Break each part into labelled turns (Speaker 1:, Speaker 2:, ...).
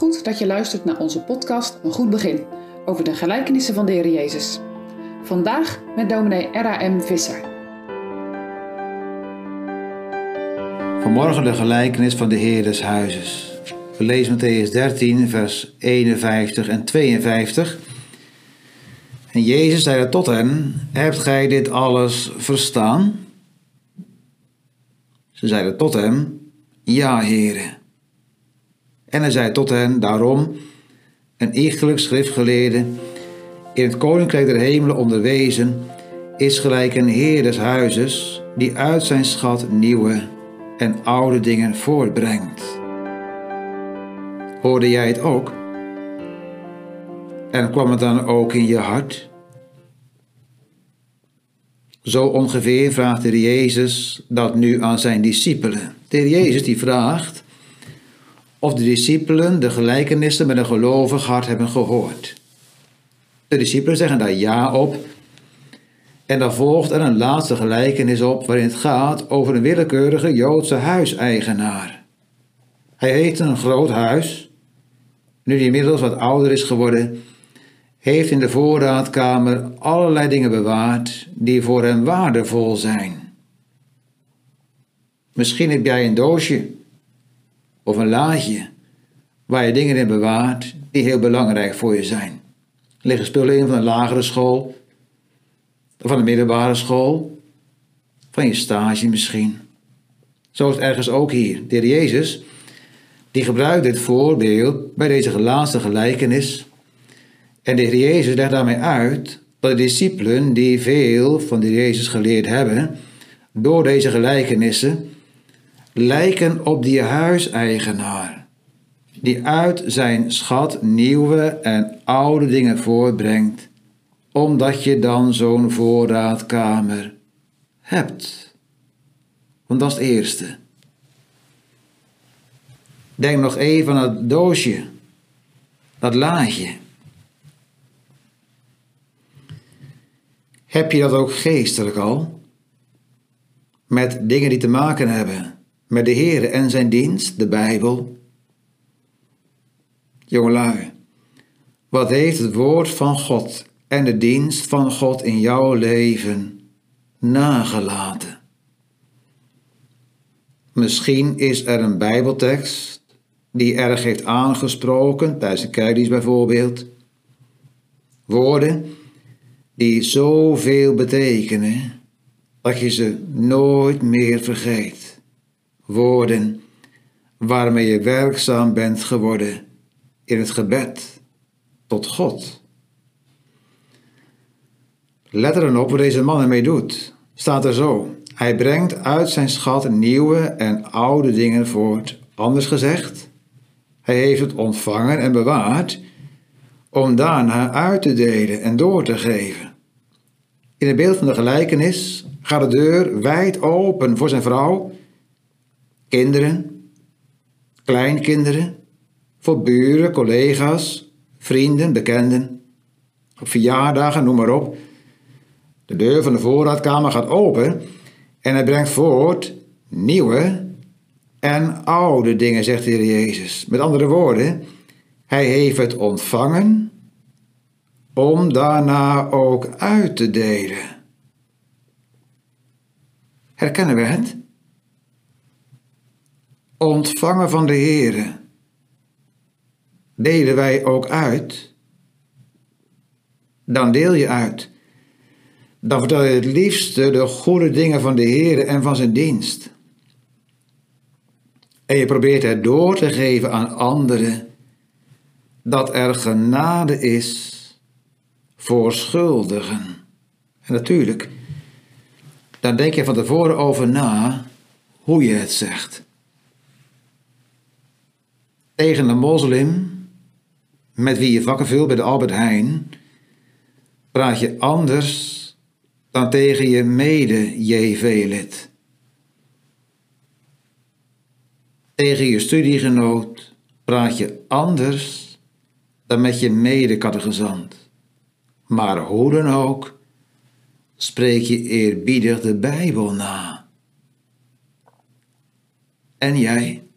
Speaker 1: Goed dat je luistert naar onze podcast Een Goed Begin over de gelijkenissen van de Heer Jezus. Vandaag met dominee R.A.M. Visser.
Speaker 2: Vanmorgen de gelijkenis van de Heer des Huizes. We lezen Matthäus 13, vers 51 en 52. En Jezus zeide tot hen: Hebt gij dit alles verstaan? Ze zeiden tot hem: Ja, Heere. En hij zei tot hen: Daarom, een iegelijk schriftgeleerde, in het koninkrijk der hemelen onderwezen, is gelijk een Heer des huizes, die uit zijn schat nieuwe en oude dingen voortbrengt. Hoorde jij het ook? En kwam het dan ook in je hart? Zo ongeveer vraagt de Jezus dat nu aan zijn discipelen. De Jezus die vraagt of de discipelen de gelijkenissen met een gelovig hart hebben gehoord. De discipelen zeggen daar ja op. En dan volgt er een laatste gelijkenis op waarin het gaat over een willekeurige Joodse huiseigenaar. Hij heeft een groot huis. Nu hij inmiddels wat ouder is geworden, heeft in de voorraadkamer allerlei dingen bewaard die voor hem waardevol zijn. Misschien heb jij een doosje of een laadje waar je dingen in bewaart die heel belangrijk voor je zijn. Er liggen spullen in van een lagere school, van de middelbare school, van je stage misschien. Zo is het ergens ook hier. De heer Jezus, die gebruikt dit voorbeeld bij deze laatste gelijkenis. En de heer Jezus legt daarmee uit dat de discipelen die veel van de Jezus geleerd hebben, door deze gelijkenissen, lijken op die huiseigenaar, die uit zijn schat nieuwe en oude dingen voortbrengt, omdat je dan zo'n voorraadkamer hebt. Want dat is het eerste. Denk nog even aan het doosje, dat laadje. Heb je dat ook geestelijk al? Met dingen die te maken hebben met de Heer en zijn dienst, de Bijbel. Jongelui, wat heeft het woord van God en de dienst van God in jouw leven nagelaten? Misschien is er een Bijbeltekst die erg heeft aangesproken, tijdens de kerkdienst bijvoorbeeld. Woorden die zoveel betekenen dat je ze nooit meer vergeet woorden waarmee je werkzaam bent geworden in het gebed tot God. Let er dan op wat deze man ermee doet. Staat er zo. Hij brengt uit zijn schat nieuwe en oude dingen voort. Anders gezegd, hij heeft het ontvangen en bewaard om daarna uit te delen en door te geven. In het beeld van de gelijkenis gaat de deur wijd open voor zijn vrouw kinderen, kleinkinderen, voor buren, collega's, vrienden, bekenden, op verjaardagen, noem maar op. De deur van de voorraadkamer gaat open en hij brengt voort nieuwe en oude dingen, zegt de Heer Jezus. Met andere woorden, hij heeft het ontvangen om daarna ook uit te delen. Herkennen we het? Ontvangen van de Heere, delen wij ook uit, dan deel je uit. Dan vertel je het liefste de goede dingen van de Heer en van zijn dienst. En je probeert het door te geven aan anderen dat er genade is voor schuldigen. En natuurlijk, dan denk je van tevoren over na hoe je het zegt tegen een moslim met wie je vakken vult bij de Albert Heijn, praat je anders dan tegen je mede-JV-lid. Tegen je studiegenoot praat je anders dan met je mede-catechizant. Maar hoe dan ook, spreek je eerbiedig de Bijbel na. En jij?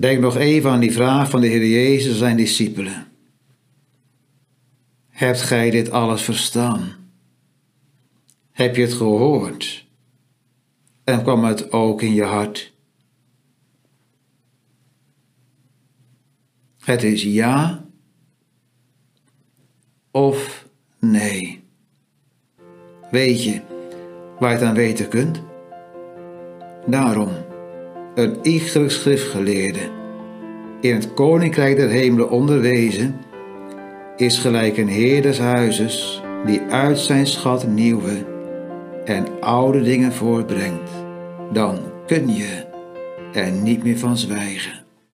Speaker 2: Denk nog even aan die vraag van de Heer Jezus aan zijn discipelen. Hebt gij dit alles verstaan? Heb je het gehoord? En kwam het ook in je hart? Het is ja of nee. Weet je waar je het aan weten kunt? Daarom, een iegelijk schriftgeleerde, in het koninkrijk der hemelen onderwezen, is gelijk een heer des huizes die uit zijn schat nieuwe en oude dingen voortbrengt. Dan kun je er niet meer van zwijgen.